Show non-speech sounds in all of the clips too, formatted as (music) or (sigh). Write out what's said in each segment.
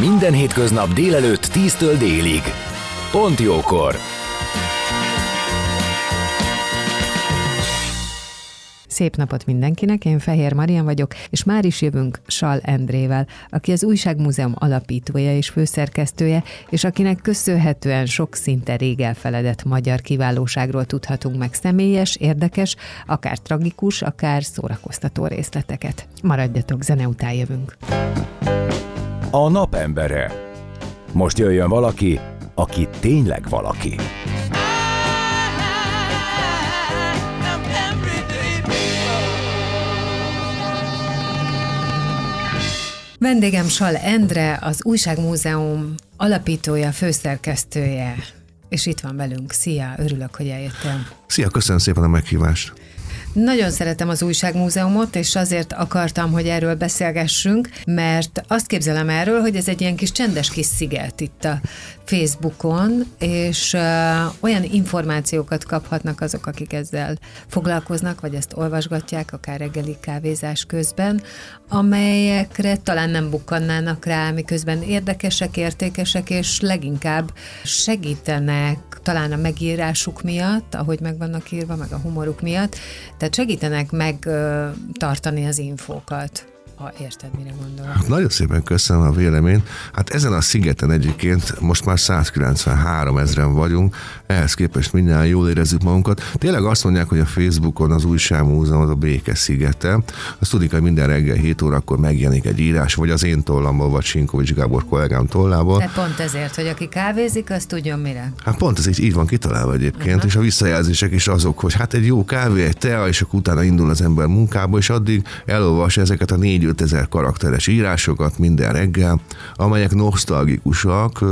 Minden hétköznap délelőtt 10-től délig. Pont jókor! Szép napot mindenkinek, én Fehér Marian vagyok, és már is jövünk Sal Endrével, aki az Újságmúzeum alapítója és főszerkesztője, és akinek köszönhetően sok szinte rég elfeledett magyar kiválóságról tudhatunk meg személyes, érdekes, akár tragikus, akár szórakoztató részleteket. Maradjatok, zene után jövünk. A napembere. Most jöjjön valaki, aki tényleg valaki. Vendégem Sal Endre, az Újságmúzeum alapítója, főszerkesztője, és itt van velünk. Szia, örülök, hogy eljöttél. Szia, köszönöm szépen a meghívást. Nagyon szeretem az újságmúzeumot, és azért akartam, hogy erről beszélgessünk, mert azt képzelem erről, hogy ez egy ilyen kis csendes kis sziget itt a Facebookon, és uh, olyan információkat kaphatnak azok, akik ezzel foglalkoznak, vagy ezt olvasgatják, akár reggeli kávézás közben, amelyekre talán nem bukkannának rá, miközben érdekesek, értékesek, és leginkább segítenek talán a megírásuk miatt, ahogy meg vannak írva, meg a humoruk miatt, tehát segítenek megtartani az infókat ha érted, mire gondolok. Hát nagyon szépen köszönöm a véleményt. Hát ezen a szigeten egyébként most már 193 ezeren vagyunk, ehhez képest minden jól érezzük magunkat. Tényleg azt mondják, hogy a Facebookon az újságmúzeum az a béke szigete. Azt tudik, hogy minden reggel 7 órakor megjelenik egy írás, vagy az én tollamból, vagy Sinkovics Gábor kollégám tollából. Tehát pont ezért, hogy aki kávézik, az tudjon mire. Hát pont ez így, így van kitalálva egyébként, uh-huh. és a visszajelzések is azok, hogy hát egy jó kávé, egy tea, és akkor utána indul az ember munkába, és addig elolvas ezeket a négy 5000 karakteres írásokat minden reggel, amelyek nosztalgikusak,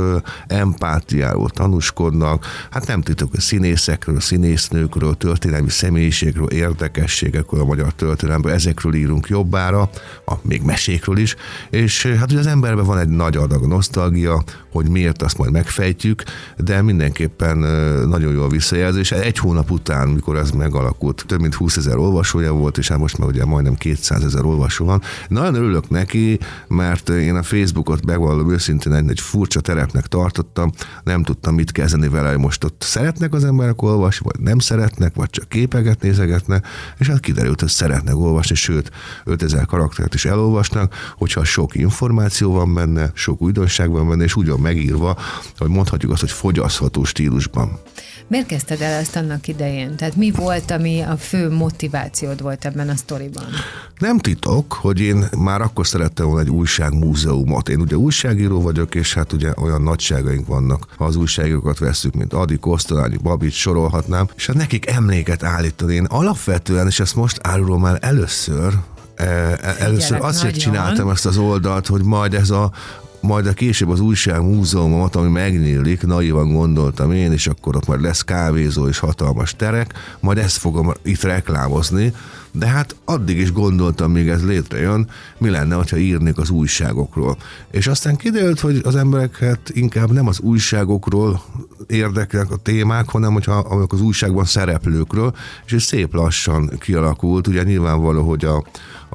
empátiáról tanúskodnak, hát nem titok, hogy színészekről, színésznőkről, történelmi személyiségről, érdekességekről a magyar történelemből, ezekről írunk jobbára, a, még mesékről is, és hát ugye az emberben van egy nagy adag nosztalgia, hogy miért azt majd megfejtjük, de mindenképpen nagyon jó a visszajelzés. Egy hónap után, mikor ez megalakult, több mint 20 ezer olvasója volt, és hát most már ugye majdnem 200 ezer olvasó van. Nagyon örülök neki, mert én a Facebookot megvallom őszintén egy, egy furcsa terepnek tartottam, nem tudtam mit kezdeni vele, most ott szeretnek az emberek olvasni, vagy nem szeretnek, vagy csak képeket nézegetnek, és hát kiderült, hogy szeretnek olvasni, sőt, 5000 karaktert is elolvasnak, hogyha sok információ van benne, sok újdonság van benne, és ugyan megírva, hogy mondhatjuk azt, hogy fogyasztható stílusban. Miért kezdted el ezt annak idején? Tehát mi volt, ami a fő motivációd volt ebben a sztoriban? Nem titok, hogy én már akkor szerettem volna egy újságmúzeumot. Én ugye újságíró vagyok, és hát ugye olyan nagyságaink vannak, ha az újságírókat veszük, mint Adi, Kosztolányi, Babit, sorolhatnám, és hát nekik emléket állítani. Én alapvetően, és ezt most árulom el először, e, e, Először azért csináltam ezt az oldalt, hogy majd ez a majd a később az újság múzeumomat, ami megnyílik, naivan gondoltam én, és akkor ott majd lesz kávézó és hatalmas terek, majd ezt fogom itt reklámozni, de hát addig is gondoltam, még ez létrejön, mi lenne, ha írnék az újságokról. És aztán kiderült, hogy az embereket inkább nem az újságokról érdekelnek a témák, hanem hogyha az újságban szereplőkről, és ez szép lassan kialakult. Ugye nyilvánvaló, hogy a,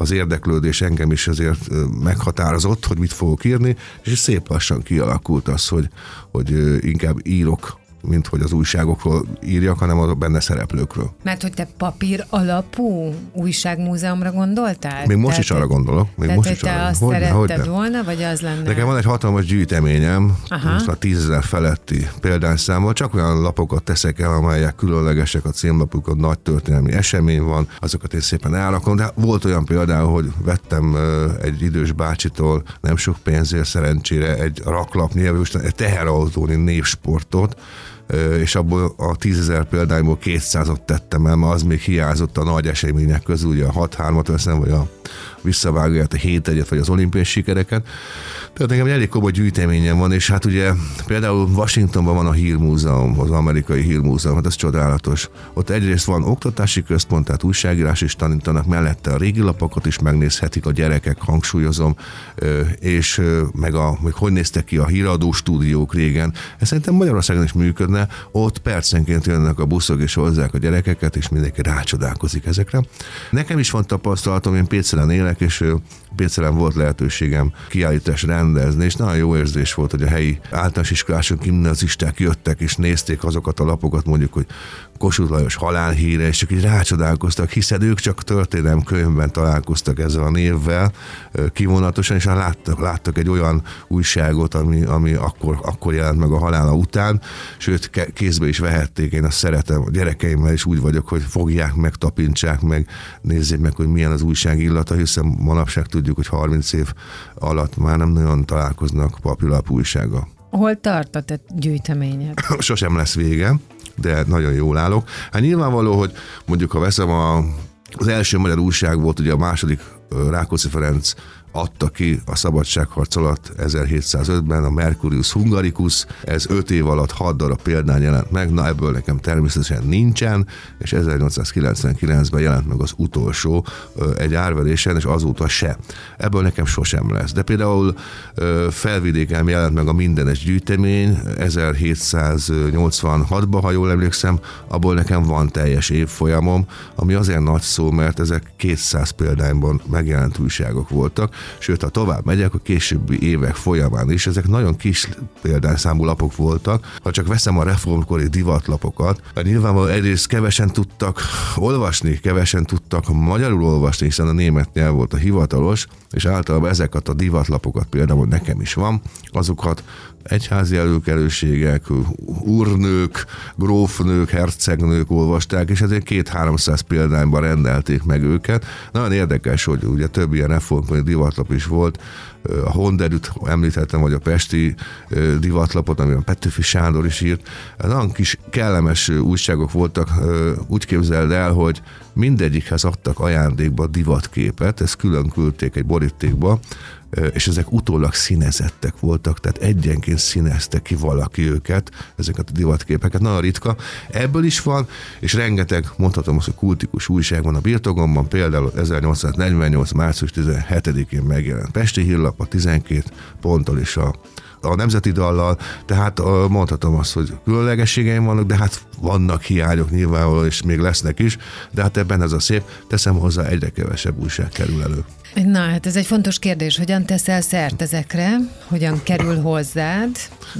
az érdeklődés engem is azért meghatározott, hogy mit fogok írni, és szép lassan kialakult az, hogy, hogy inkább írok mint hogy az újságokról írjak, hanem a benne szereplőkről. Mert hogy te papír alapú újságmúzeumra gondoltál? Még most Tehát is arra gondolok. Még most is te arra. azt hogy szeretted hogy volna, vagy az lenne? Nekem van egy hatalmas gyűjteményem, Aha. most már tízezer feletti példányszámmal, csak olyan lapokat teszek el, amelyek különlegesek a címlapuk, a nagy történelmi esemény van, azokat én szépen elrakom, de volt olyan például, hogy vettem egy idős bácsitól nem sok pénzért szerencsére egy raklapnyi, egy teherautóni névsportot, és abból a tízezer példányból 200-ot tettem el, mert az még hiányzott a nagy események közül, ugye a 6-3-at veszem, vagy a visszavágja a hét egyet, vagy az olimpiai sikereket. Tehát nekem elég komoly gyűjteményem van, és hát ugye például Washingtonban van a hírmúzeum, az amerikai hírmúzeum, hát ez csodálatos. Ott egyrészt van oktatási központ, tehát újságírás is tanítanak, mellette a régi lapokat is megnézhetik a gyerekek, hangsúlyozom, és meg a, meg hogy néztek ki a híradó stúdiók régen. Ez szerintem Magyarországon is működne, ott percenként jönnek a buszok és hozzák a gyerekeket, és mindenki rácsodálkozik ezekre. Nekem is van tapasztalatom, én Pécelen élek, és Pécelen volt lehetőségem kiállítás rendezni, és nagyon jó érzés volt, hogy a helyi általános iskolások, gimnazisták jöttek és nézték azokat a lapokat, mondjuk, hogy Kossuth Lajos halálhíre, és csak így rácsodálkoztak, hiszen ők csak történelem könyvben találkoztak ezzel a névvel kivonatosan, és láttak, láttak egy olyan újságot, ami, ami akkor, akkor jelent meg a halála után, sőt kézbe is vehették, én azt szeretem, a gyerekeimmel is úgy vagyok, hogy fogják meg, tapintsák meg, nézzék meg, hogy milyen az újság illata, hiszen manapság tudjuk, hogy 30 év alatt már nem nagyon találkoznak papírlap újsága. Hol tart a te gyűjteményed? (coughs) Sosem lesz vége de nagyon jól állok. Hát nyilvánvaló, hogy mondjuk ha veszem a, az első magyar újság volt ugye a második Rákóczi Ferenc adta ki a szabadságharc alatt 1705-ben a Mercurius Hungaricus, ez 5 év alatt 6 darab példány jelent meg, na ebből nekem természetesen nincsen, és 1899-ben jelent meg az utolsó egy árverésen, és azóta se. Ebből nekem sosem lesz. De például felvidéken jelent meg a mindenes gyűjtemény 1786-ban, ha jól emlékszem, abból nekem van teljes évfolyamom, ami azért nagy szó, mert ezek 200 példányban megjelent újságok voltak, sőt, ha tovább megyek, a későbbi évek folyamán is, ezek nagyon kis példányszámú lapok voltak. Ha csak veszem a reformkori divatlapokat, nyilvánvalóan egyrészt kevesen tudtak olvasni, kevesen tudtak magyarul olvasni, hiszen a német nyelv volt a hivatalos, és általában ezeket a divatlapokat például nekem is van, azokat egyházi előkelőségek, úrnők, grófnők, hercegnők olvasták, és ezért két-háromszáz példányban rendelték meg őket. Nagyon érdekes, hogy ugye több ilyen reformkori divatlap is volt, a Honderűt említettem, vagy a Pesti divatlapot, amiben Petőfi Sándor is írt. Nagyon kis kellemes újságok voltak, úgy képzeld el, hogy mindegyikhez adtak ajándékba divatképet, ezt külön küldték egy borítékba, és ezek utólag színezettek voltak, tehát egyenként színezte ki valaki őket, ezeket a divatképeket, nagyon ritka. Ebből is van, és rengeteg, mondhatom azt, hogy kultikus újság van a birtogomban, például 1848. március 17-én megjelent Pesti hírlap, a 12 ponttal és a a nemzeti dallal, tehát mondhatom azt, hogy különlegességeim vannak, de hát vannak hiányok nyilvánvalóan, és még lesznek is, de hát ebben ez a szép, teszem hozzá egyre kevesebb újság kerül elő. Na, hát ez egy fontos kérdés, hogyan teszel szert ezekre, hogyan kerül hozzád,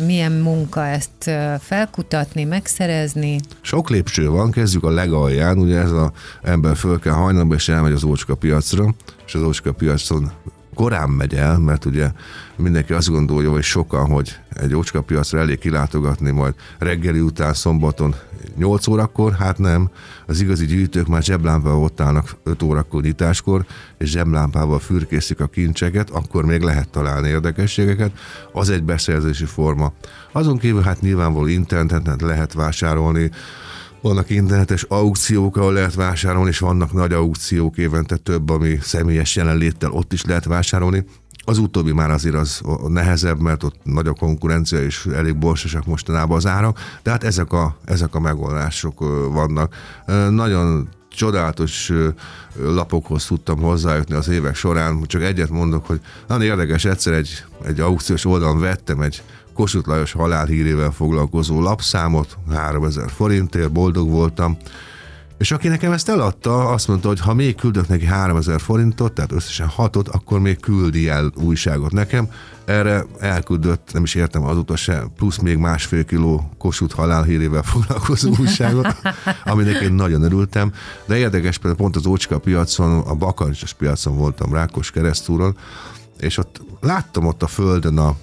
milyen munka ezt felkutatni, megszerezni? Sok lépcső van, kezdjük a legalján, ugye ez az ember föl kell hajnalba, és elmegy az ócska piacra, és az ócska piacon korán megy el, mert ugye mindenki azt gondolja, hogy sokan, hogy egy ócska elég kilátogatni majd reggeli után szombaton 8 órakor, hát nem. Az igazi gyűjtők már zseblámpával ott állnak 5 órakor nyitáskor, és zseblámpával fürkészik a kincseket, akkor még lehet találni érdekességeket. Az egy beszerzési forma. Azon kívül hát nyilvánvaló interneten lehet vásárolni vannak internetes aukciók, ahol lehet vásárolni, és vannak nagy aukciók, évente több, ami személyes jelenléttel ott is lehet vásárolni. Az utóbbi már azért az nehezebb, mert ott nagy a konkurencia, és elég borsosak mostanában az árak, de hát ezek a, ezek a megoldások vannak. Nagyon csodálatos lapokhoz tudtam hozzájutni az évek során. Csak egyet mondok, hogy nagyon érdekes, egyszer egy, egy aukciós oldalon vettem egy Kossuth Lajos halálhírével foglalkozó lapszámot, 3000 forintért, boldog voltam, és aki nekem ezt eladta, azt mondta, hogy ha még küldök neki 3000 forintot, tehát összesen hatot, akkor még küldi el újságot nekem. Erre elküldött, nem is értem azóta se, plusz még másfél kiló kosut halálhírével foglalkozó újságot, (laughs) aminek én nagyon örültem. De érdekes, például pont az Ócska piacon, a Bakancsos piacon voltam Rákos keresztúron, és ott láttam ott a földön a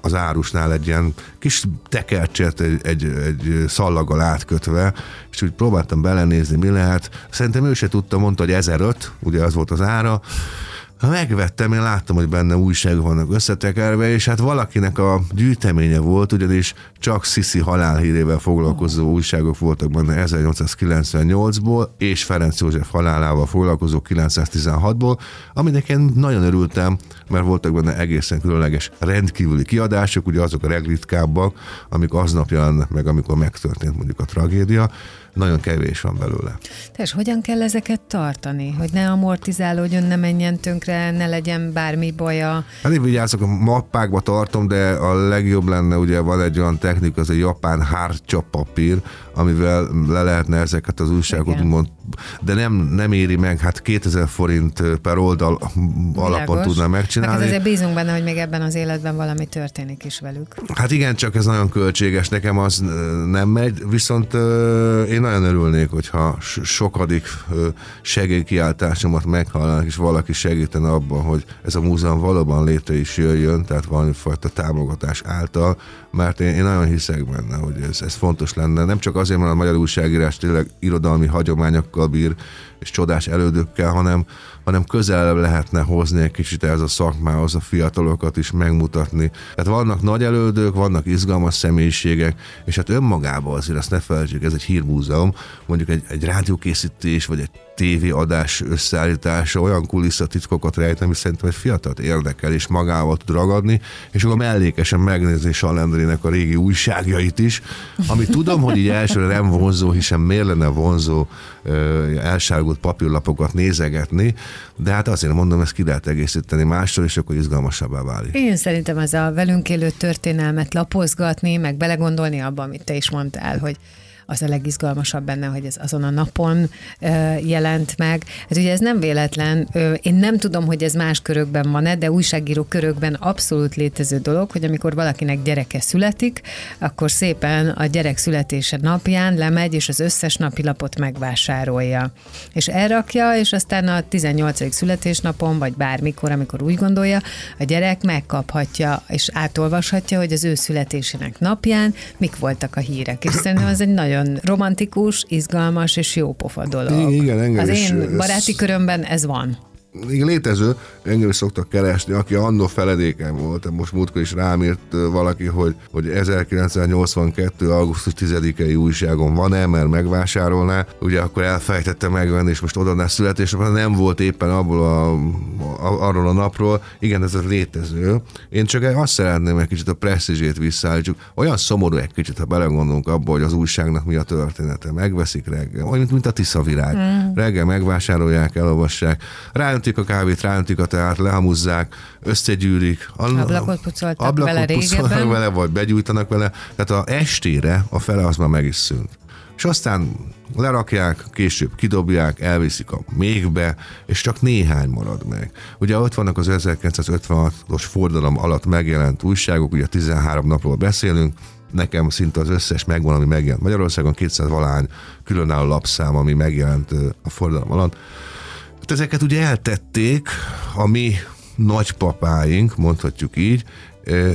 az árusnál egy ilyen kis tekercset egy, egy, egy szallaggal átkötve, és úgy próbáltam belenézni, mi lehet. Szerintem ő se tudta, mondta, hogy 1005, ugye az volt az ára, Ha megvettem, én láttam, hogy benne újságok vannak összetekerve, és hát valakinek a gyűjteménye volt, ugyanis csak Sisi halálhírével foglalkozó újságok voltak benne 1898-ból, és Ferenc József halálával foglalkozó 916-ból, aminek én nagyon örültem, mert voltak benne egészen különleges rendkívüli kiadások, ugye azok a legritkábbak, amik aznap jelennek meg, amikor megtörtént mondjuk a tragédia, nagyon kevés van belőle. És hogyan kell ezeket tartani, hogy ne amortizálódjon, ne menjen tönkre, ne legyen bármi baja? Hát én vigyázok, a mappákba tartom, de a legjobb lenne, ugye van egy olyan technika, az a japán hártya papír, amivel le lehetne ezeket az újságokat, mond, de nem, nem éri meg, hát 2000 forint per oldal alapon tudná megcsinálni. Hát azért bízunk benne, hogy még ebben az életben valami történik is velük. Hát igen, csak ez nagyon költséges, nekem az nem megy, viszont én nagyon örülnék, hogyha sokadik segélykiáltásomat meghallanak, és valaki segítene abban, hogy ez a múzeum valóban létre is jöjjön, tehát valamifajta támogatás által, mert én, én nagyon hiszek benne, hogy ez, ez fontos lenne. Nem csak azért, mert a magyar újságírás tényleg irodalmi hagyományokkal bír, és csodás elődökkel, hanem, hanem közel lehetne hozni egy kicsit ez a szakmához a fiatalokat is megmutatni. Tehát vannak nagy elődök, vannak izgalmas személyiségek, és hát önmagában azért azt ne felejtsük, ez egy hírmúzeum, mondjuk egy, egy rádiókészítés, vagy egy tévéadás összeállítása olyan kulisszatitkokat rejt, ami szerintem egy fiatalt érdekel, és magával tud ragadni, és akkor mellékesen megnézni Salendrének a régi újságjait is, ami tudom, hogy így elsőre nem vonzó, hiszen miért lenne vonzó elsárgult papírlapokat nézegetni, de hát azért mondom, ezt ki lehet egészíteni mással, és akkor izgalmasabbá válik. Én szerintem ez a velünk élő történelmet lapozgatni, meg belegondolni abba, amit te is mondtál, hogy az a legizgalmasabb benne, hogy ez azon a napon jelent meg. Hát ugye ez nem véletlen, én nem tudom, hogy ez más körökben van-e, de újságíró körökben abszolút létező dolog, hogy amikor valakinek gyereke születik, akkor szépen a gyerek születése napján lemegy, és az összes napilapot megvásárolja. És elrakja, és aztán a 18. születésnapon, vagy bármikor, amikor úgy gondolja, a gyerek megkaphatja, és átolvashatja, hogy az ő születésének napján mik voltak a hírek. És szerintem ez egy nagyon nagyon romantikus, izgalmas és jó pofa dolog. Igen, engem Az is, én baráti körömben ez van igen, létező, engem is szoktak keresni, aki annó feledéken volt, most múltkor is rám írt valaki, hogy, hogy 1982. augusztus 10-i újságon van-e, mert megvásárolná, ugye akkor elfejtette megvenni, és most odaadná születésre, nem volt éppen abból a, a, arról a napról, igen, ez a létező. Én csak azt szeretném egy kicsit a presztízsét visszaállítsuk. Olyan szomorú egy kicsit, ha belegondolunk abba, hogy az újságnak mi a története. Megveszik reggel, olyan, mint a Tisza virág. Mm. Reggel megvásárolják, elolvassák, rájön rántik a kávét, rántik a teát, lehamuzzák, összegyűrik. Ablakot pucoltak ablakot vele régebben. vele, vagy begyújtanak vele. Tehát a estére a fele az már meg is szűnt. És aztán lerakják, később kidobják, elviszik a mégbe, és csak néhány marad meg. Ugye ott vannak az 1956-os fordalom alatt megjelent újságok, ugye 13 napról beszélünk, nekem szinte az összes megvan, ami megjelent Magyarországon, 200 valány különálló lapszám, ami megjelent a fordalom alatt. Ezeket ugye eltették a mi nagypapáink, mondhatjuk így,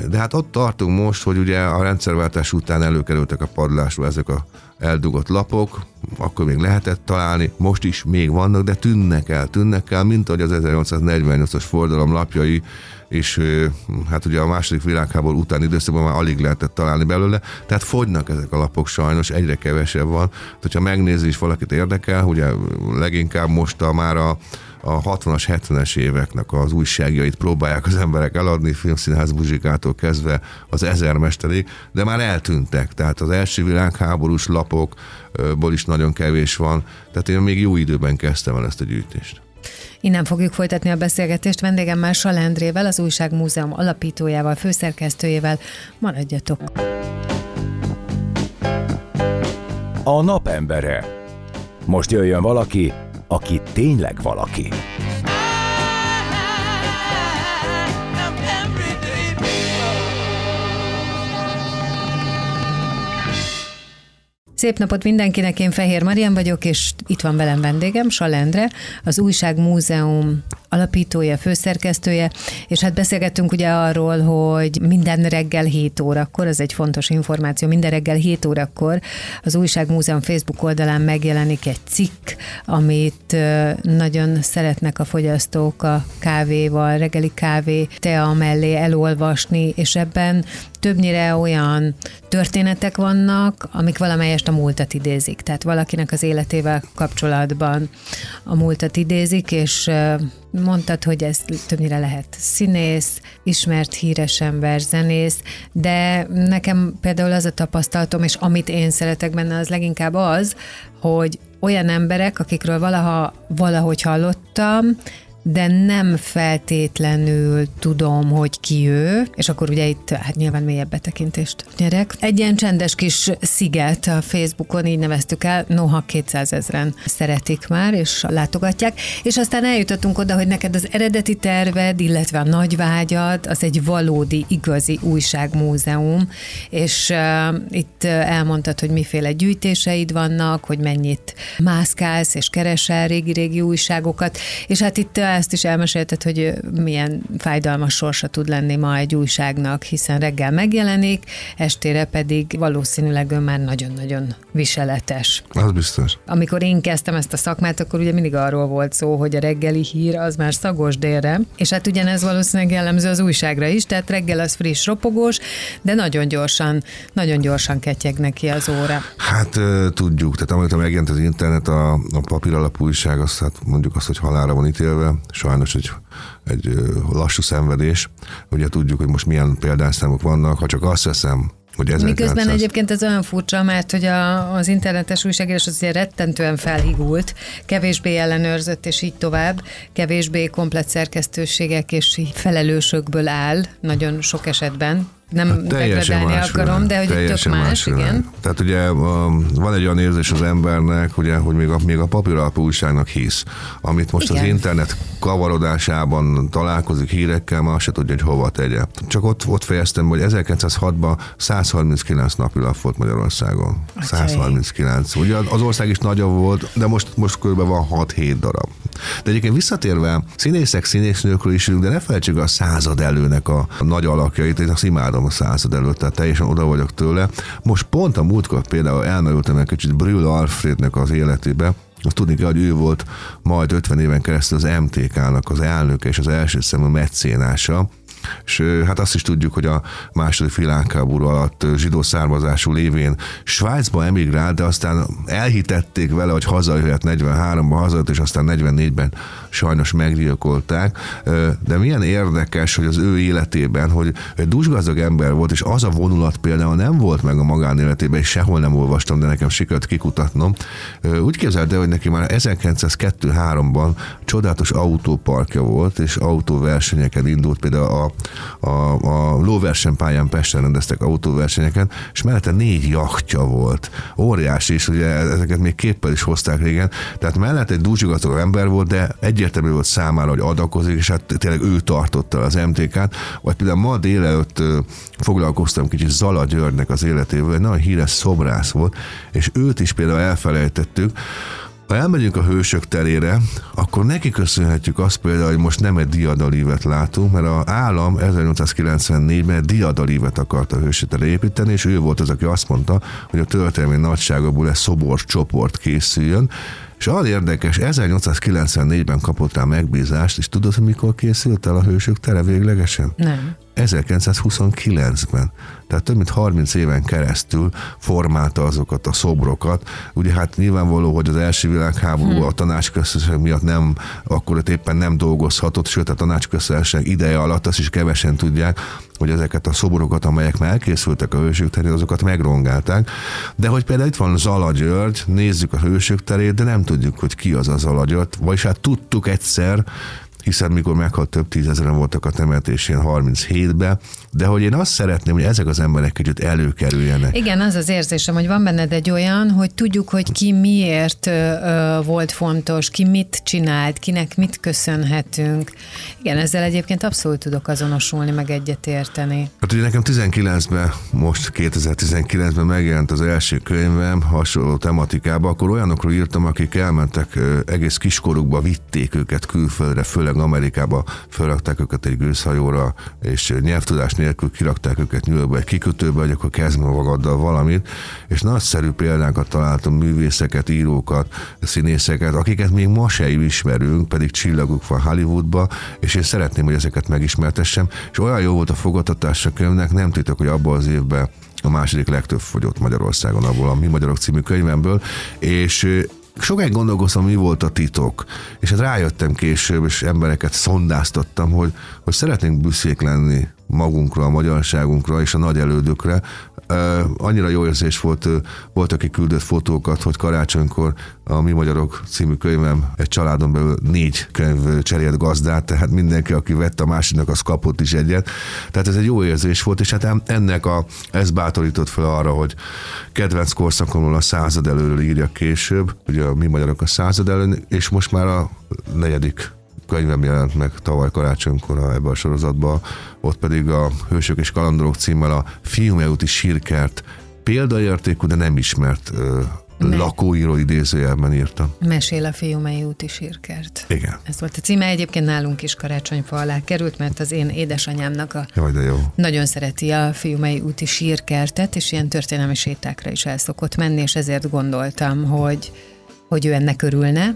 de hát ott tartunk most, hogy ugye a rendszerváltás után előkerültek a padlásról ezek a eldugott lapok, akkor még lehetett találni, most is még vannak, de tűnnek el, tűnnek el, mint ahogy az 1848-as fordalom lapjai és hát ugye a második világháború utáni időszakban már alig lehetett találni belőle, tehát fogynak ezek a lapok sajnos, egyre kevesebb van. Tehát, hogyha megnézi is valakit érdekel, ugye leginkább most a már a a 60-as, 70-es éveknek az újságjait próbálják az emberek eladni, filmszínház muzsikától kezdve az ezermesterig, de már eltűntek. Tehát az első világháborús lapokból is nagyon kevés van, tehát én még jó időben kezdtem el ezt a gyűjtést. Innen fogjuk folytatni a beszélgetést vendégemmel Salendrével, az Újságmúzeum alapítójával, főszerkesztőjével. Maradjatok! A napembere. Most jöjjön valaki, aki tényleg valaki. Szép napot mindenkinek, én Fehér Marian vagyok, és itt van velem vendégem, Salendre, az Újságmúzeum alapítója, főszerkesztője, és hát beszélgettünk ugye arról, hogy minden reggel 7 órakor, ez egy fontos információ, minden reggel 7 órakor az Újságmúzeum Facebook oldalán megjelenik egy cikk, amit nagyon szeretnek a fogyasztók a kávéval, reggeli kávé, tea mellé elolvasni, és ebben többnyire olyan történetek vannak, amik valamelyest a múltat idézik. Tehát valakinek az életével kapcsolatban a múltat idézik, és mondtad, hogy ez többnyire lehet színész, ismert híres ember, zenész, de nekem például az a tapasztalatom, és amit én szeretek benne, az leginkább az, hogy olyan emberek, akikről valaha valahogy hallottam, de nem feltétlenül tudom, hogy ki ő, és akkor ugye itt hát nyilván mélyebb betekintést. Nyerek. Egy ilyen csendes kis sziget a Facebookon, így neveztük el, noha 200 ezeren szeretik már, és látogatják, és aztán eljutottunk oda, hogy neked az eredeti terved, illetve a nagy vágyad, az egy valódi, igazi újságmúzeum, és uh, itt elmondtad, hogy miféle gyűjtéseid vannak, hogy mennyit mászkálsz és keresel régi-régi újságokat, és hát itt ezt is elmesélted, hogy milyen fájdalmas sorsa tud lenni ma egy újságnak, hiszen reggel megjelenik, estére pedig valószínűleg ő már nagyon-nagyon viseletes. Az biztos. Amikor én kezdtem ezt a szakmát, akkor ugye mindig arról volt szó, hogy a reggeli hír az már szagos délre, és hát ugyanez valószínűleg jellemző az újságra is, tehát reggel az friss, ropogós, de nagyon gyorsan, nagyon gyorsan ketyeg neki az óra. Hát tudjuk, tehát amikor megjelent az internet, a, a papír alapú újság, azt hát mondjuk azt, hogy halára van ítélve, sajnos egy, egy lassú szenvedés. Ugye tudjuk, hogy most milyen példányszámok vannak, ha csak azt veszem, hogy 1900... Miközben egyébként ez olyan furcsa, mert hogy a, az internetes újságírás az ugye rettentően felhigult, kevésbé ellenőrzött, és így tovább, kevésbé komplet szerkesztőségek és felelősökből áll nagyon sok esetben, nem hát degradálni akarom, de hogy tök más, más igen. Tehát ugye van egy olyan érzés az embernek, ugye, hogy még a, még a papíralapú újságnak hisz, amit most igen. az internet kavarodásában találkozik hírekkel, már se tudja, hogy hova tegye. Csak ott, ott fejeztem, hogy 1906-ban 139 napilap volt Magyarországon. Acsai. 139. Ugye az ország is nagyobb volt, de most, most kb. van 6-7 darab. De egyébként visszatérve, színészek, színésznőkről is de ne felejtsük a század előnek a, nagy alakjait, én azt imádom a század előtt, tehát teljesen oda vagyok tőle. Most pont a múltkor például elmerültem egy kicsit Brühl Alfrednek az életébe, azt tudni kell, hogy ő volt majd 50 éven keresztül az MTK-nak az elnöke és az első szemű meccénása, és hát azt is tudjuk, hogy a második világháború alatt zsidó származású lévén Svájcba emigrált, de aztán elhitették vele, hogy hazajöhet 43-ban hazajött, és aztán 44-ben sajnos meggyilkolták. De milyen érdekes, hogy az ő életében, hogy egy dusgazdag ember volt, és az a vonulat például nem volt meg a magánéletében, és sehol nem olvastam, de nekem sikerült kikutatnom. Úgy képzelte, hogy neki már 1902-3-ban csodálatos autóparkja volt, és autóversenyeken indult például a a, a lóversenypályán Pesten rendeztek autóversenyeket, és mellette négy jachtja volt. Óriási, és ugye ezeket még képpel is hozták régen. Tehát mellett egy dúzsigató ember volt, de egyértelmű volt számára, hogy adakozik, és hát tényleg ő tartotta az MTK-t. Vagy például ma délelőtt foglalkoztam kicsit Zala Györgynek az életével, egy nagyon híres szobrász volt, és őt is például elfelejtettük, ha elmegyünk a hősök terére, akkor neki köszönhetjük azt például, hogy most nem egy diadalívet látunk, mert az állam 1894-ben egy diadalívet akart a hősök építeni, és ő volt az, aki azt mondta, hogy a történelmi nagyságokból egy szobor csoport készüljön, és az érdekes, 1894-ben kapott rá megbízást, és tudod, hogy mikor készült el a hősök tere véglegesen? Nem. 1929-ben. Tehát több mint 30 éven keresztül formálta azokat a szobrokat. Ugye hát nyilvánvaló, hogy az első világháború hmm. a tanácsközösség miatt nem, akkor éppen nem dolgozhatott, sőt a tanácsközösség ideje alatt azt is kevesen tudják, hogy ezeket a szobrokat, amelyek már elkészültek a hősök terén, azokat megrongálták. De hogy például itt van Zala György, nézzük a hősök terét, de nem tudjuk, hogy ki az a Zala György, vagyis hát tudtuk egyszer, hiszen mikor meghalt több tízezeren voltak a temetésén 37-ben, de hogy én azt szeretném, hogy ezek az emberek kicsit előkerüljenek. Igen, az az érzésem, hogy van benned egy olyan, hogy tudjuk, hogy ki miért volt fontos, ki mit csinált, kinek mit köszönhetünk. Igen, ezzel egyébként abszolút tudok azonosulni, meg egyetérteni. Hát ugye nekem 19-ben, most 2019-ben megjelent az első könyvem hasonló tematikába, akkor olyanokról írtam, akik elmentek egész kiskorukba, vitték őket külföldre, főleg tényleg Amerikába felrakták őket egy gőzhajóra, és nyelvtudás nélkül kirakták őket Yorkba egy kikötőbe, hogy akkor kezd magaddal valamit, és nagyszerű példákat találtam, művészeket, írókat, színészeket, akiket még ma se ismerünk, pedig csillaguk van Hollywoodba, és én szeretném, hogy ezeket megismertessem, és olyan jó volt a fogadtatás a könyvnek, nem titok, hogy abban az évben a második legtöbb fogyott Magyarországon abból a Mi Magyarok című könyvemből, és sokáig gondolkoztam, mi volt a titok, és hát rájöttem később, és embereket szondáztattam, hogy, hogy szeretnénk büszkék lenni magunkra, a magyarságunkra és a nagy elődökre, annyira jó érzés volt, volt, aki küldött fotókat, hogy karácsonykor a Mi Magyarok című könyvem egy családon belül négy könyv cserélt gazdát, tehát mindenki, aki vette a másiknak, az kapott is egyet. Tehát ez egy jó érzés volt, és hát ennek a, ez bátorított fel arra, hogy kedvenc korszakomról a század előről írja később, ugye a Mi Magyarok a század elő, és most már a negyedik könyvem jelent meg tavaly karácsonykor ebbe a sorozatba, ott pedig a Hősök és Kalandorok címmel a Fiumeúti sírkert példaértékű, de nem ismert ne. lakóíró idézőjelben írta. Mesél a Fiumei úti sírkert. Igen. Ez volt a címe, egyébként nálunk is karácsonyfa alá került, mert az én édesanyámnak a Jaj, de jó. nagyon szereti a Fiumei úti sírkertet, és ilyen történelmi sétákra is el szokott menni, és ezért gondoltam, hogy hogy ő ennek örülne.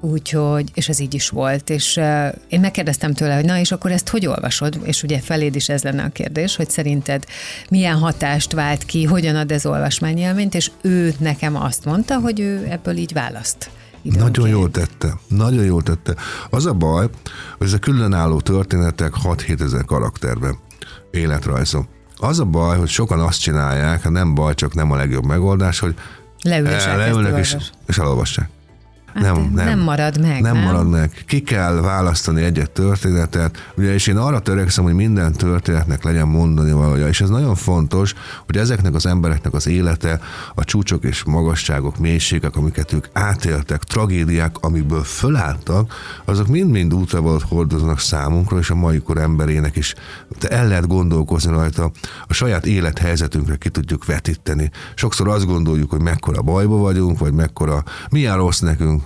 Úgyhogy, és ez így is volt, és uh, én megkérdeztem tőle, hogy na, és akkor ezt hogy olvasod? És ugye feléd is ez lenne a kérdés, hogy szerinted milyen hatást vált ki, hogyan ad ez olvasmányélményt, és ő nekem azt mondta, hogy ő ebből így választ. Időnként. Nagyon jól tette, nagyon jól tette. Az a baj, hogy ezek különálló történetek 6-7 ezer karakterben, életrajzom. Az a baj, hogy sokan azt csinálják, ha nem baj, csak nem a legjobb megoldás, hogy leülnek és, és elolvassák. Hát nem, nem, nem marad meg. Nem, nem marad meg. Ki kell választani egy-egy történetet, ugye, és én arra törekszem, hogy minden történetnek legyen mondani valója, és ez nagyon fontos, hogy ezeknek az embereknek az élete, a csúcsok és magasságok, mélységek, amiket ők átéltek, tragédiák, amikből fölálltak, azok mind-mind útravalót hordoznak számunkra, és a mai kor emberének is. De el lehet gondolkozni rajta, a saját élethelyzetünkre ki tudjuk vetíteni. Sokszor azt gondoljuk, hogy mekkora bajba vagyunk, vagy mekkora, milyen rossz nekünk,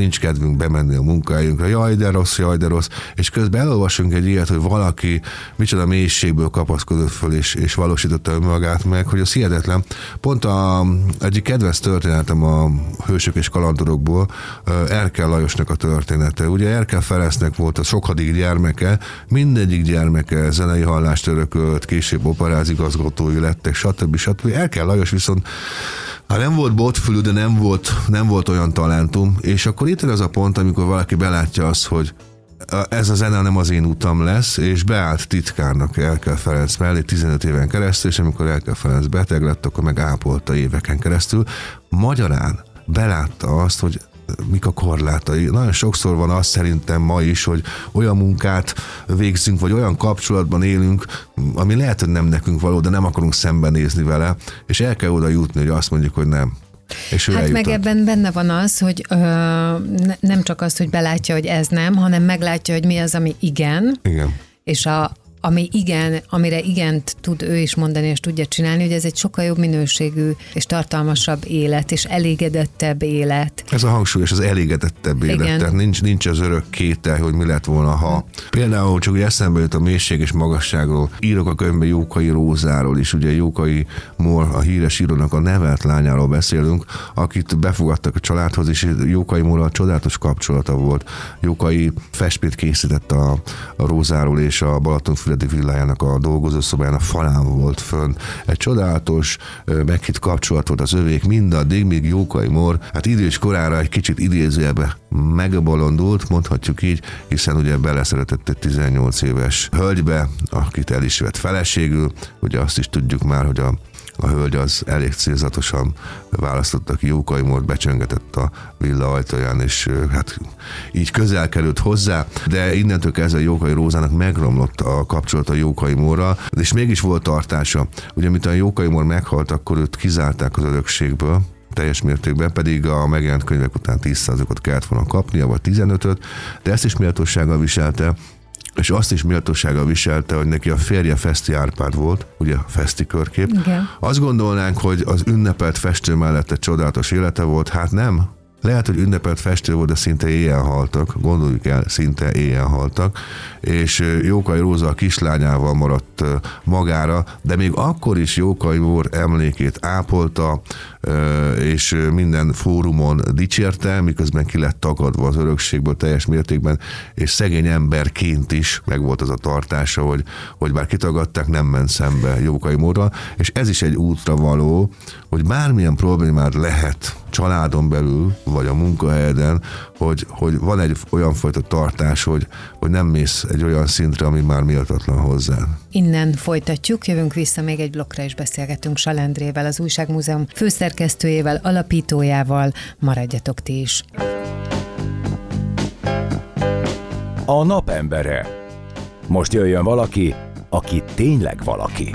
nincs kedvünk bemenni a munkájunkra, jaj de rossz, jaj de rossz, és közben elolvasunk egy ilyet, hogy valaki micsoda mélységből kapaszkodott föl, és, és valósította önmagát meg, hogy az hihetetlen. Pont a, egyik kedvenc történetem a Hősök és Kalandorokból, Erkel Lajosnak a története. Ugye Erkel Ferencnek volt a sokadik gyermeke, mindegyik gyermeke zenei hallást örökölt, később operázigazgatói lettek, stb. stb. Erkel Lajos viszont Hát nem volt botfülű, de nem volt, nem volt olyan talentum, és akkor itt az a pont, amikor valaki belátja azt, hogy ez a zene nem az én utam lesz, és beállt titkárnak Elkel Ferenc mellé 15 éven keresztül, és amikor Elkel Ferenc beteg lett, akkor meg ápolta éveken keresztül. Magyarán belátta azt, hogy mik a korlátai. Nagyon sokszor van az szerintem ma is, hogy olyan munkát végzünk, vagy olyan kapcsolatban élünk, ami lehet, hogy nem nekünk való, de nem akarunk szembenézni vele, és el kell oda jutni, hogy azt mondjuk, hogy nem. És hát eljutott. meg ebben benne van az, hogy ö, nem csak az, hogy belátja, hogy ez nem, hanem meglátja, hogy mi az, ami igen. Igen. És a, ami igen, amire igent tud ő is mondani, és tudja csinálni, hogy ez egy sokkal jobb minőségű és tartalmasabb élet, és elégedettebb élet. Ez a hangsúly, és az elégedettebb élet. Igen. Tehát nincs, nincs az örök kétel, hogy mi lett volna, ha. Például csak úgy eszembe jut a mélység és magasságról. Írok a könyvben Jókai Rózáról is, ugye Jókai Mor, a híres írónak a nevelt lányáról beszélünk, akit befogadtak a családhoz, és Jókai Mor a csodálatos kapcsolata volt. Jókai festményt készített a, a Rózáról és a Balaton Füredi villájának a dolgozószobáján a falán volt fönn. Egy csodálatos, meghitt kapcsolat volt az övék mindaddig, míg Jókai Mor, hát idős korára egy kicsit idézőjelbe megbolondult, mondhatjuk így, hiszen ugye beleszeretett egy 18 éves hölgybe, akit el is vett feleségül, ugye azt is tudjuk már, hogy a a hölgy az elég célzatosan választotta ki Jókai Mód, becsöngetett a villa ajtaján, és hát így közel került hozzá, de innentől kezdve Jókai Rózának megromlott a kapcsolat a Jókai Mórral, és mégis volt tartása. Ugye, mint a Jókai Mór meghalt, akkor őt kizárták az örökségből, teljes mértékben, pedig a megjelent könyvek után 10%-ot kellett volna kapnia, vagy 15-öt, de ezt is méltósággal viselte, és azt is méltósággal viselte, hogy neki a férje Feszti Árpád volt, ugye a Feszti körkép. Igen. Azt gondolnánk, hogy az ünnepelt festő mellett egy csodálatos élete volt, hát nem, lehet, hogy ünnepelt festő volt, de szinte éjjel haltak, gondoljuk el, szinte éjjel haltak, és Jókai Róza a kislányával maradt magára, de még akkor is Jókai Mór emlékét ápolta, és minden fórumon dicsérte, miközben ki lett tagadva az örökségből teljes mértékben, és szegény emberként is megvolt az a tartása, hogy, hogy bár kitagadták, nem ment szembe Jókai Móra, és ez is egy útra való, hogy bármilyen problémád lehet családon belül, vagy a munkahelyeden, hogy, hogy van egy olyan fajta tartás, hogy, hogy nem mész egy olyan szintre, ami már méltatlan hozzá. Innen folytatjuk, jövünk vissza még egy blokkra, és beszélgetünk Salendrével, az Újságmúzeum főszerkesztőjével, alapítójával. Maradjatok ti is. A napembere. Most jöjjön valaki, aki tényleg valaki.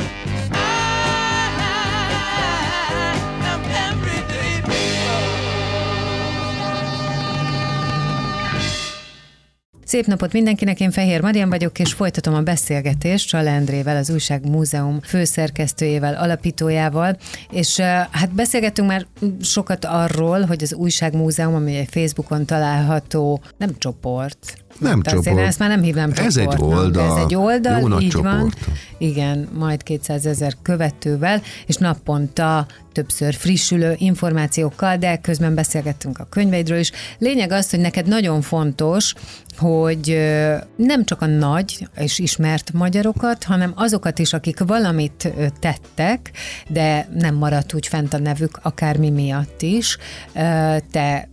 Szép napot mindenkinek, én Fehér Marian vagyok, és folytatom a beszélgetést Csalendrével, az Újság Múzeum főszerkesztőjével, alapítójával, és hát beszélgettünk már sokat arról, hogy az Újság Múzeum, ami egy Facebookon található, nem csoport, nem Tehát csoport. Én ezt már nem hívnám Ez egy csoportnak. oldal. Ez egy oldal, Jó nagy így van. csoport. Igen, majd 200 ezer követővel, és naponta többször frissülő információkkal, de közben beszélgettünk a könyveidről is. Lényeg az, hogy neked nagyon fontos, hogy nem csak a nagy és ismert magyarokat, hanem azokat is, akik valamit tettek, de nem maradt úgy fent a nevük, akármi miatt is. Te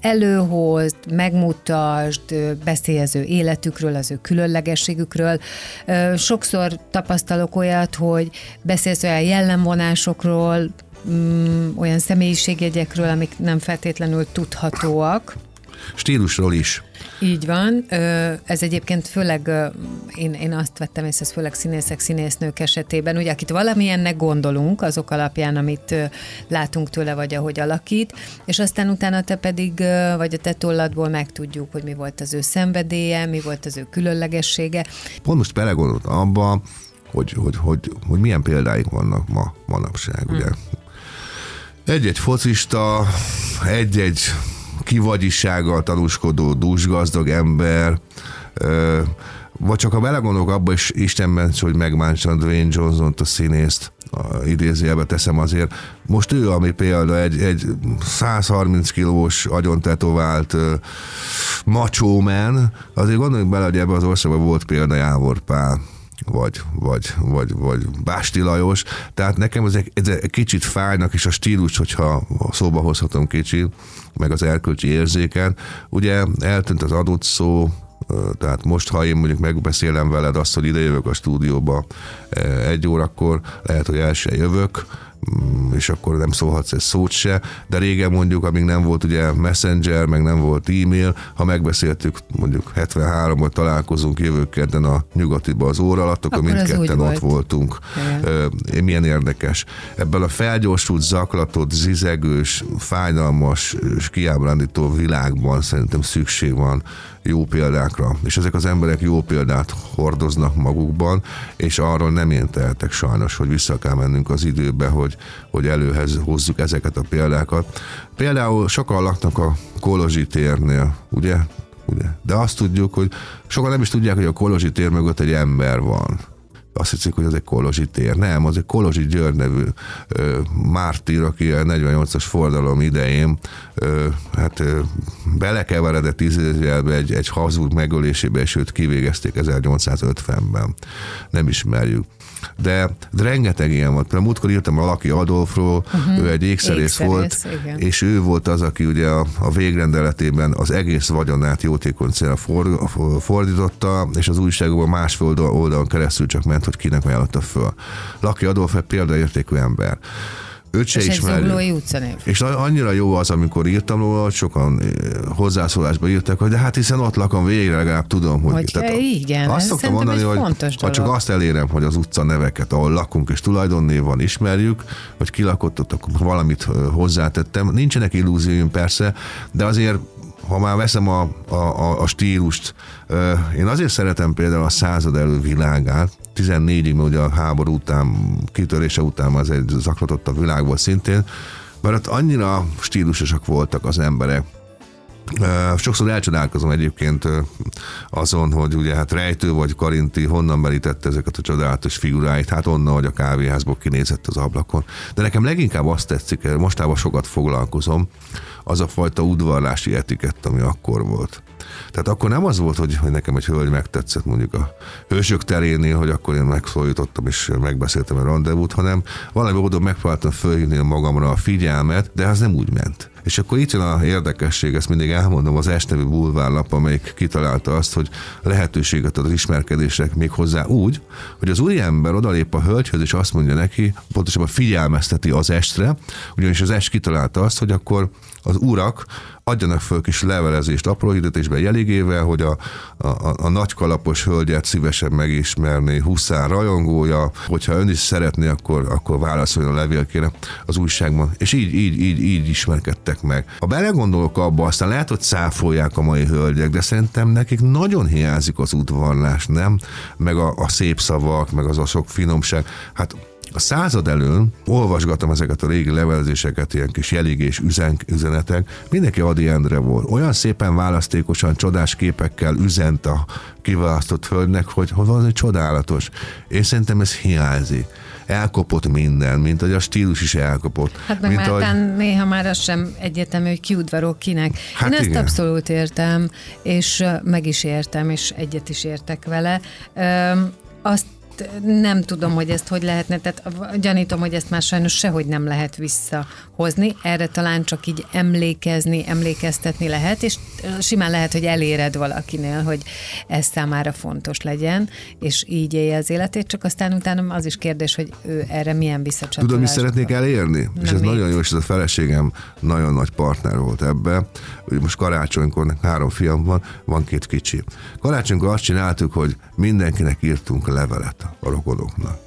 előhozd, megmutasd, beszélj az ő életükről, az ő különlegességükről. Sokszor tapasztalok olyat, hogy beszélsz olyan jellemvonásokról, mm, olyan személyiségjegyekről, amik nem feltétlenül tudhatóak. Stílusról is. Így van. Ez egyébként főleg, én, én azt vettem észre, ez főleg színészek, színésznők esetében, ugye akit valamilyennek gondolunk, azok alapján, amit látunk tőle, vagy ahogy alakít, és aztán utána te pedig, vagy a te tolladból megtudjuk, hogy mi volt az ő szenvedélye, mi volt az ő különlegessége. Pont most belegondoltam abba, hogy, hogy, hogy, hogy milyen példáink vannak ma, manapság, ugye. Egy-egy focista, egy-egy kivagyisággal tanúskodó, dúsgazdag ember, vagy csak ha belegondolok abba is Istenben, hogy megmántsam Dwayne Johnson-t, a színészt, a idézőjelbe teszem azért. Most ő, ami példa, egy, egy 130 kilós, agyon tetovált macho man, azért gondoljunk bele, hogy ebben az országban volt példa Jávor Pál, vagy, vagy, vagy, vagy Básti Lajos. Tehát nekem ezek, ezek kicsit fájnak, és a stílus, hogyha szóba hozhatom kicsit, meg az erkölcsi érzéken. Ugye eltűnt az adott szó, tehát most, ha én mondjuk megbeszélem veled azt, hogy ide jövök a stúdióba egy órakor, lehet, hogy el se jövök, és akkor nem szólhatsz egy szót se, de régen mondjuk, amíg nem volt ugye messenger, meg nem volt e-mail, ha megbeszéltük mondjuk 73-ban találkozunk jövő kedden a nyugatiba az óra alatt, akkor, Akkor mindketten ott volt. voltunk. Igen. Milyen érdekes. Ebben a felgyorsult, zaklatott, zizegős, fájdalmas és kiábrándító világban szerintem szükség van jó példákra. És ezek az emberek jó példát hordoznak magukban, és arról nem én tehetek sajnos, hogy vissza kell mennünk az időbe, hogy, hogy előhez hozzuk ezeket a példákat. Például sokan laknak a Kolozsi térnél, ugye? ugye? De azt tudjuk, hogy sokan nem is tudják, hogy a Kolozsi tér mögött egy ember van azt hiszik, hogy ez egy Kolozsi tér. Nem, az egy Kolozsi György nevű ö, mártír, aki a 48-as fordalom idején ö, hát ö, belekeveredett tízézjelbe egy, egy hazug megölésébe, és őt kivégezték 1850-ben. Nem ismerjük. De, de rengeteg ilyen volt. Például múltkor írtam a Laki Adolfról, uh-huh. ő egy ékszerész, Ékszerész, volt, igen. és ő volt az, aki ugye a, a végrendeletében az egész vagyonát jótékony célra for, fordította, és az újságokban másfél oldal, oldalon keresztül csak ment, hogy kinek ajánlotta föl. Laki Adolf egy példaértékű ember. Őt se ismerjük. És annyira jó az, amikor írtam róla, sokan eh, hozzászólásba írtak, hogy de hát hiszen ott lakom, végre legalább tudom, hogy... Hogy igen, azt szoktam mondani, hogy ha csak azt elérem, hogy az utca neveket, ahol lakunk és tulajdonnév van, ismerjük, hogy ki lakott ott, akkor valamit ö, hozzátettem. Nincsenek illúzióim persze, de azért ha már veszem a, a, a, a stílust, ö, én azért szeretem például a század elő világát, 14-ig, mert ugye a háború után, kitörése után az egy zaklatott a világ volt szintén, Mert ott annyira stílusosak voltak az emberek, Sokszor elcsodálkozom egyébként azon, hogy ugye hát Rejtő vagy Karinti honnan merítette ezeket a csodálatos figuráit, hát onnan, hogy a kávéházból kinézett az ablakon. De nekem leginkább azt tetszik, mostában sokat foglalkozom, az a fajta udvarlási etikett, ami akkor volt. Tehát akkor nem az volt, hogy, hogy nekem egy hölgy megtetszett mondjuk a hősök terénél, hogy akkor én megszólítottam és megbeszéltem a rendezvút, hanem valami módon megpróbáltam fölhívni magamra a figyelmet, de az nem úgy ment. És akkor itt jön a érdekesség, ezt mindig elmondom, az S bulvárlap, amelyik kitalálta azt, hogy lehetőséget ad az ismerkedések még hozzá úgy, hogy az úriember odalép a hölgyhöz, és azt mondja neki, pontosabban figyelmezteti az estre, ugyanis az est kitalálta azt, hogy akkor az urak adjanak föl kis levelezést apró hirdetésben jeligével, hogy a, a, a nagy kalapos hölgyet szívesen megismerné Huszár rajongója, hogyha ön is szeretné, akkor, akkor válaszoljon a levélkére az újságban. És így, így, így, így ismerkedtek meg. Ha belegondolok abba, aztán lehet, hogy száfolják a mai hölgyek, de szerintem nekik nagyon hiányzik az udvarlás, nem? Meg a, a szép szavak, meg az a sok finomság. Hát a század elől olvasgatom ezeket a régi levelezéseket, ilyen kis jeligés üzen, üzenetek, mindenki Adi Endre volt. Olyan szépen választékosan, csodás képekkel üzent a kiválasztott földnek, hogy valami csodálatos. Én szerintem ez hiányzik elkopott minden, mint hogy a stílus is elkopott. Hát meg mint már ahogy... néha már az sem egyetemű, hogy kiudvarok kinek. Hát Én igen. ezt abszolút értem, és meg is értem, és egyet is értek vele. Azt nem tudom, hogy ezt hogy lehetne, tehát gyanítom, hogy ezt már sajnos sehogy nem lehet visszahozni, erre talán csak így emlékezni, emlékeztetni lehet, és simán lehet, hogy eléred valakinél, hogy ez számára fontos legyen, és így élje az életét, csak aztán utána az is kérdés, hogy ő erre milyen visszacsatolás. Tudod, mi szeretnék elérni? Nem és ez mit? nagyon jó, és ez a feleségem nagyon nagy partner volt ebbe. Ugye most karácsonykor három fiam van, van két kicsi. Karácsonykor azt csináltuk, hogy mindenkinek írtunk levelet a rokonoknak.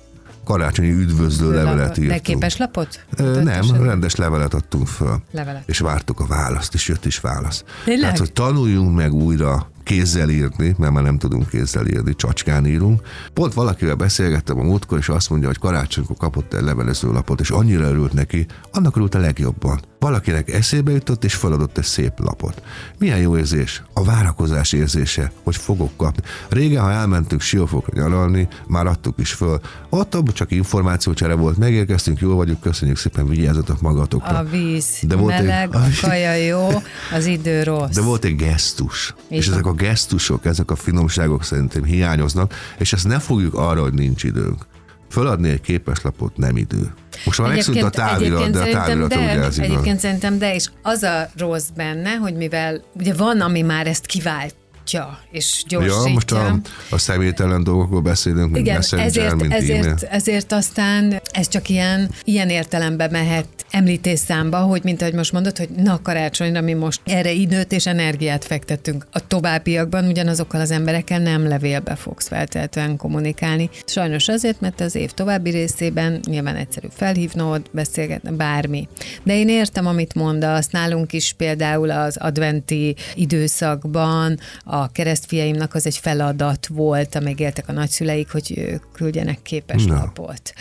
Karácsonyi üdvözlő levelet írtunk. De képes lapot? Ö, nem, rendes levelet adtunk föl. Levelet. És vártuk a választ, és jött is válasz. Tényleg? Tehát, hogy tanuljunk meg újra kézzel írni, mert már nem tudunk kézzel írni, csacskán írunk. Pont valakivel beszélgettem a múltkor, és azt mondja, hogy karácsonykor kapott egy levelezőlapot, és annyira örült neki, annak örült a legjobban. Valakinek eszébe jutott, és feladott egy szép lapot. Milyen jó érzés? A várakozás érzése, hogy fogok kapni. Régen, ha elmentünk Siófokra nyaralni, már adtuk is föl. Ott abban csak információcsere volt, megérkeztünk, jól vagyunk, köszönjük szépen, vigyázzatok magatokra. A víz De volt meleg, egy, a kaja jó, az idő rossz. De volt egy gesztus. Így és ezek a gesztusok, ezek a finomságok szerintem hiányoznak, és ezt ne fogjuk arra, hogy nincs időnk. Föladni egy képeslapot nem idő. Most már megszűnt a távirat, de a távirat de, ugye ez Egyébként igaz. szerintem de, és az a rossz benne, hogy mivel ugye van, ami már ezt kivált gyorsítja és gyorsítja. Ja, most a, a személytelen dolgokról beszélünk, mint Igen, messenger, ezért, mint ezért, e-mail. ezért aztán ez csak ilyen, ilyen értelembe mehet említés számba, hogy mint ahogy most mondod, hogy na karácsonyra mi most erre időt és energiát fektettünk. A továbbiakban ugyanazokkal az emberekkel nem levélbe fogsz feltétlenül kommunikálni. Sajnos azért, mert az év további részében nyilván egyszerű felhívnod, beszélgetni, bármi. De én értem, amit mondasz, nálunk is például az adventi időszakban a keresztfiaimnak az egy feladat volt, amíg éltek a nagyszüleik, hogy küldjenek képeslapot.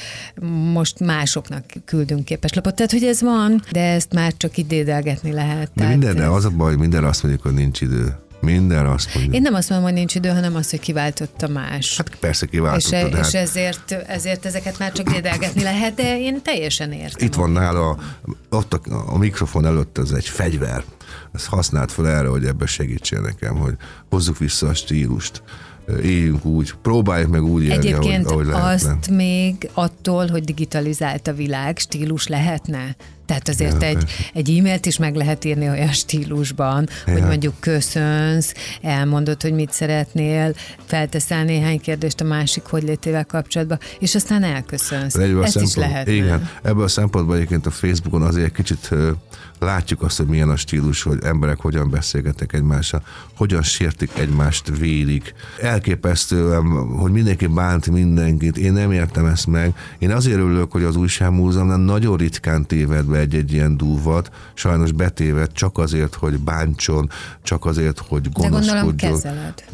Most másoknak küldünk képeslapot. Tehát, hogy ez van, de ezt már csak itt dédelgetni lehet. De mindenre az a baj, hogy mindenre azt mondjuk, hogy nincs idő. Minden azt mondjuk. Én nem azt mondom, hogy nincs idő, hanem azt, hogy kiváltotta más. Hát persze kiváltotta. És, és hát... ezért, ezért ezeket már csak dédelgetni lehet, de én teljesen értem. Itt van nála, ott a, a mikrofon előtt ez egy fegyver. Ezt használt fel erre, hogy ebbe segítsél nekem, hogy hozzuk vissza a stílust éljünk úgy, próbáljuk meg úgy élni, Egyébként ahogy, ahogy lehetne. azt még attól, hogy digitalizált a világ, stílus lehetne? Tehát azért ja, egy, egy e-mailt is meg lehet írni olyan stílusban, ja. hogy mondjuk köszönsz, elmondod, hogy mit szeretnél, felteszel néhány kérdést a másik hogy létével kapcsolatban, és aztán elköszönsz. Ezt is lehet. Igen, ebből a szempontból egyébként a Facebookon azért kicsit látjuk azt, hogy milyen a stílus, hogy emberek hogyan beszélgetnek egymással, hogyan sértik egymást, védik. Elképesztő, hogy mindenki bánt mindenkit. Én nem értem ezt meg. Én azért örülök, hogy az újságmúzeumnál nagyon ritkán téved be betéve egy-egy ilyen dúvat, sajnos betéve csak azért, hogy bántson, csak azért, hogy gonoszkodjon.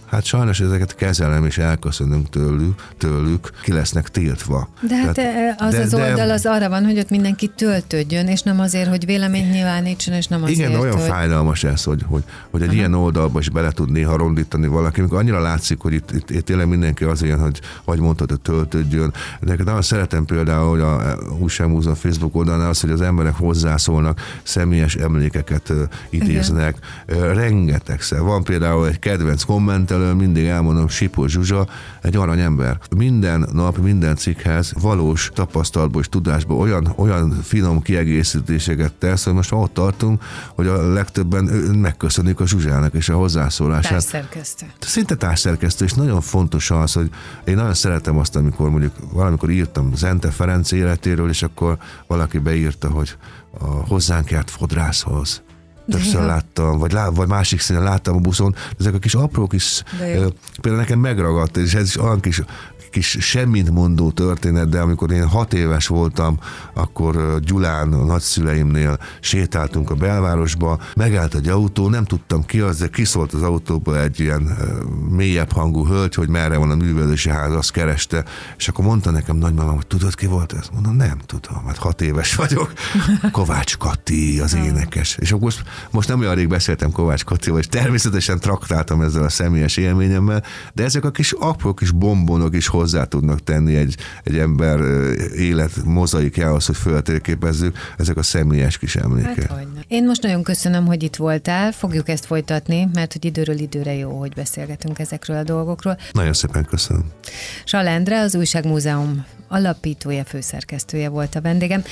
Hát sajnos ezeket kezelem és elköszönünk tőlük, tőlük ki lesznek tiltva. De hát Tehát- az de- az de- oldal az arra van, hogy ott mindenki töltődjön, és nem azért, hogy véleményt nyilvánítson, és nem azért, Igen, olyan hogy... fájdalmas ez, hogy, hogy, hogy egy Aha. ilyen oldalba is bele tud néha rondítani valaki, amikor annyira látszik, hogy itt, itt, itt tényleg mindenki az ilyen, hogy vagy mondtad, hogy töltődjön. De nagyon szeretem például, hogy a újságmúzeum Facebook oldalán az, hogy az emberek hozzászólnak, személyes emlékeket idéznek, Ö, rengetegszer. Van például egy kedvenc kommentelő, mindig elmondom, Sipó Zsuzsa, egy aranyember. Minden nap, minden cikkhez valós tapasztalatból és tudásból olyan, olyan finom kiegészítéseket tesz, hogy most ott tartunk, hogy a legtöbben megköszönik a Zsuzsának és a hozzászólását. Társszerkesztő. Szinte társszerkesztő, és nagyon fontos az, hogy én nagyon szeretem azt, amikor mondjuk valamikor írtam Zente Ferenc életéről, és akkor valaki beírta, hogy a hozzánk járt fodrászhoz. Többször láttam, vagy, lá, vagy másik színen láttam a buszon, ezek a kis apró kis, például nekem megragadt, és ez is olyan kis kis semmit mondó történet, de amikor én hat éves voltam, akkor Gyulán, a nagyszüleimnél sétáltunk a belvárosba, megállt egy autó, nem tudtam ki az, de kiszólt az autóba egy ilyen mélyebb hangú hölgy, hogy merre van a művelési ház, azt kereste, és akkor mondta nekem nagymamám, hogy tudod ki volt ez? Mondom, nem tudom, hát hat éves vagyok. (laughs) Kovács Kati, az énekes. És akkor most, most nem olyan rég beszéltem Kovács Katival, és természetesen traktáltam ezzel a személyes élményemmel, de ezek a kis apró kis bombonok is hozzá tudnak tenni egy, egy ember élet mozaikjához, hogy föltérképezzük, ezek a személyes kis emlékek. Hát. Én most nagyon köszönöm, hogy itt voltál, fogjuk ezt folytatni, mert hogy időről időre jó, hogy beszélgetünk ezekről a dolgokról. Nagyon szépen köszönöm. Salendre, az Újságmúzeum alapítója, főszerkesztője volt a vendégem.